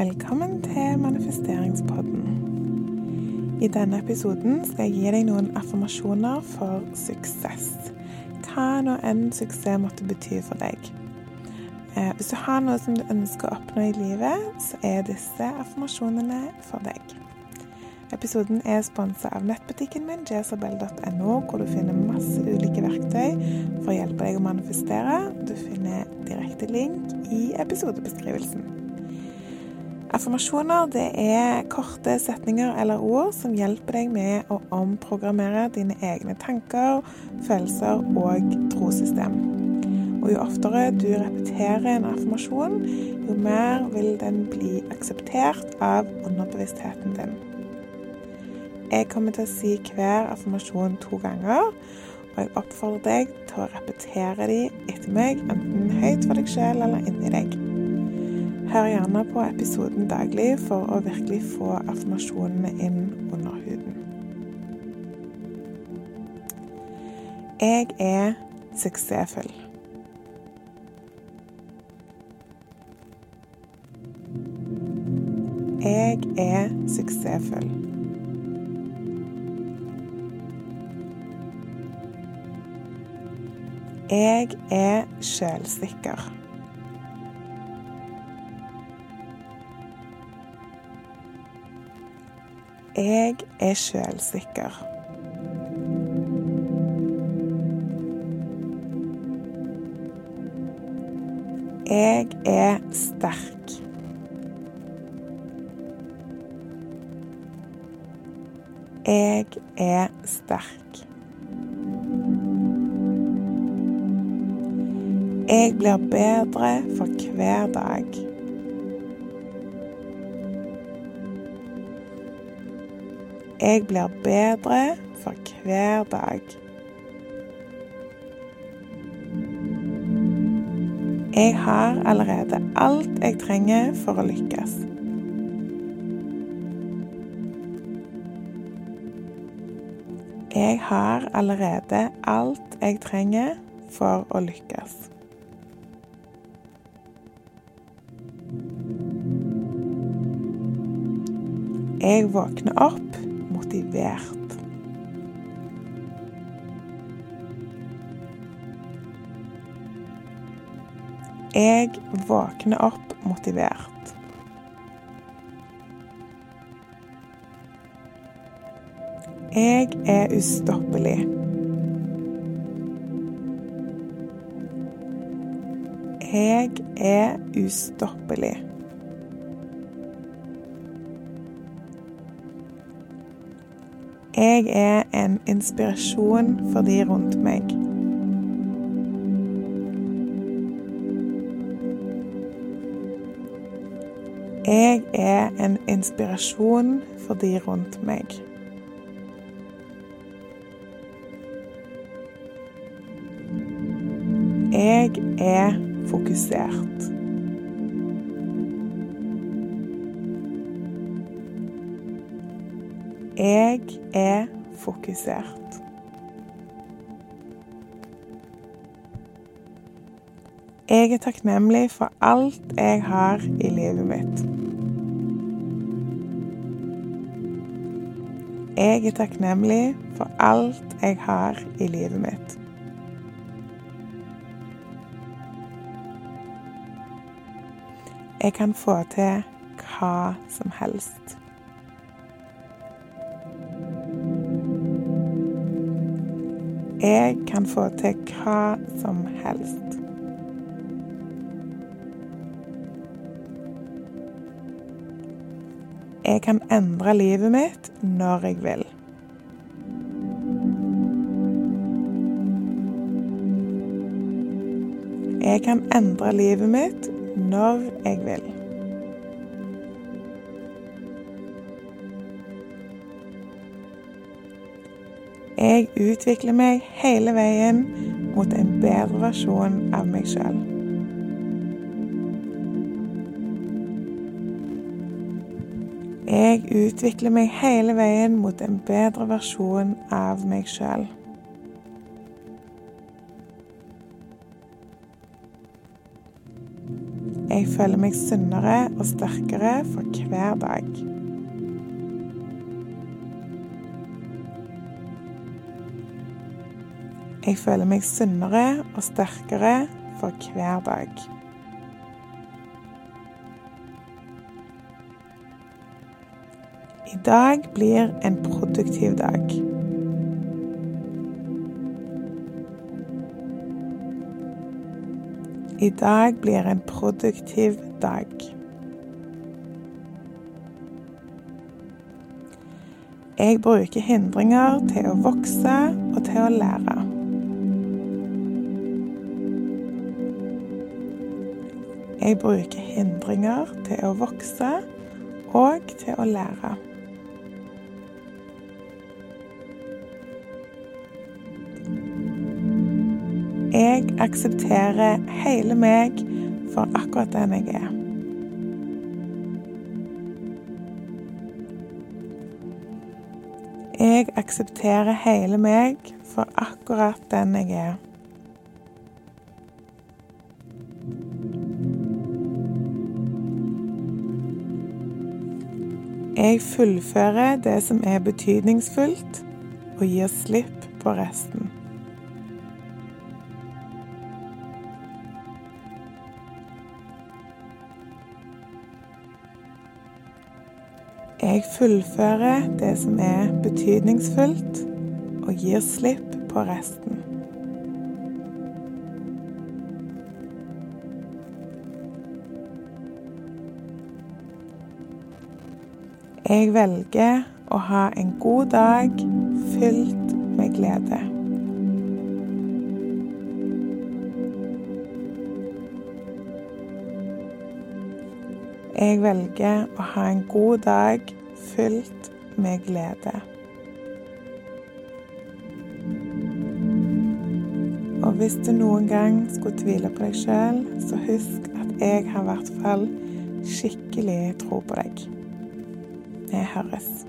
Velkommen til manifesteringspodden. I denne episoden skal jeg gi deg noen affirmasjoner for suksess. Hva nå enn suksess måtte bety for deg. Eh, hvis du har noe som du ønsker å oppnå i livet, så er disse affirmasjonene for deg. Episoden er sponsa av nettbutikken min jesabel.no, hvor du finner masse ulike verktøy for å hjelpe deg å manifestere. Du finner direkte link i episodebeskrivelsen. Affirmasjoner det er korte setninger eller ord som hjelper deg med å omprogrammere dine egne tanker, følelser og trosystem. Og jo oftere du repeterer en affirmasjon, jo mer vil den bli akseptert av underbevisstheten din. Jeg kommer til å si hver affirmasjon to ganger, og jeg oppfordrer deg til å repetere de etter meg, enten høyt for deg sjøl eller inni deg. Hør gjerne på episoden daglig for å virkelig få affirmasjonene inn under huden. Jeg er suksessfull. Jeg er suksessfull. Jeg er sjølsikker. Jeg er sjølsikker. Jeg er sterk. Jeg er sterk. Jeg blir bedre for hver dag. Jeg blir bedre for hver dag. Jeg har allerede alt jeg trenger for å lykkes. Jeg har allerede alt jeg trenger for å lykkes. Jeg våkner opp motivert. Jeg våkner opp motivert. Jeg er ustoppelig. Jeg er ustoppelig. Jeg er en inspirasjon for de rundt meg. Jeg er en inspirasjon for de rundt meg. Jeg er fokusert. Jeg er fokusert. Jeg er takknemlig for alt jeg har i livet mitt. Jeg er takknemlig for alt jeg har i livet mitt. Jeg kan få til hva som helst. Jeg kan få til hva som helst. Jeg kan endre livet mitt når jeg vil. Jeg kan endre livet mitt når jeg vil. Jeg utvikler meg hele veien mot en bedre versjon av meg sjøl. Jeg utvikler meg hele veien mot en bedre versjon av meg sjøl. Jeg føler meg sunnere og sterkere for hver dag. Jeg føler meg sunnere og sterkere for hver dag. I dag blir en produktiv dag. I dag blir en produktiv dag. Jeg bruker hindringer til å vokse og til å lære. Jeg bruker hindringer til å vokse og til å lære. Jeg aksepterer hele meg for akkurat den jeg er. Jeg aksepterer hele meg for akkurat den jeg er. Jeg fullfører det som er betydningsfullt, og gir slipp på resten. Jeg fullfører det som er betydningsfullt, og gir slipp på resten. Jeg velger å ha en god dag fylt med glede. Jeg velger å ha en god dag fylt med glede. Og hvis du noen gang skulle tvile på deg sjøl, så husk at jeg har i hvert fall skikkelig tro på deg. Vi høres.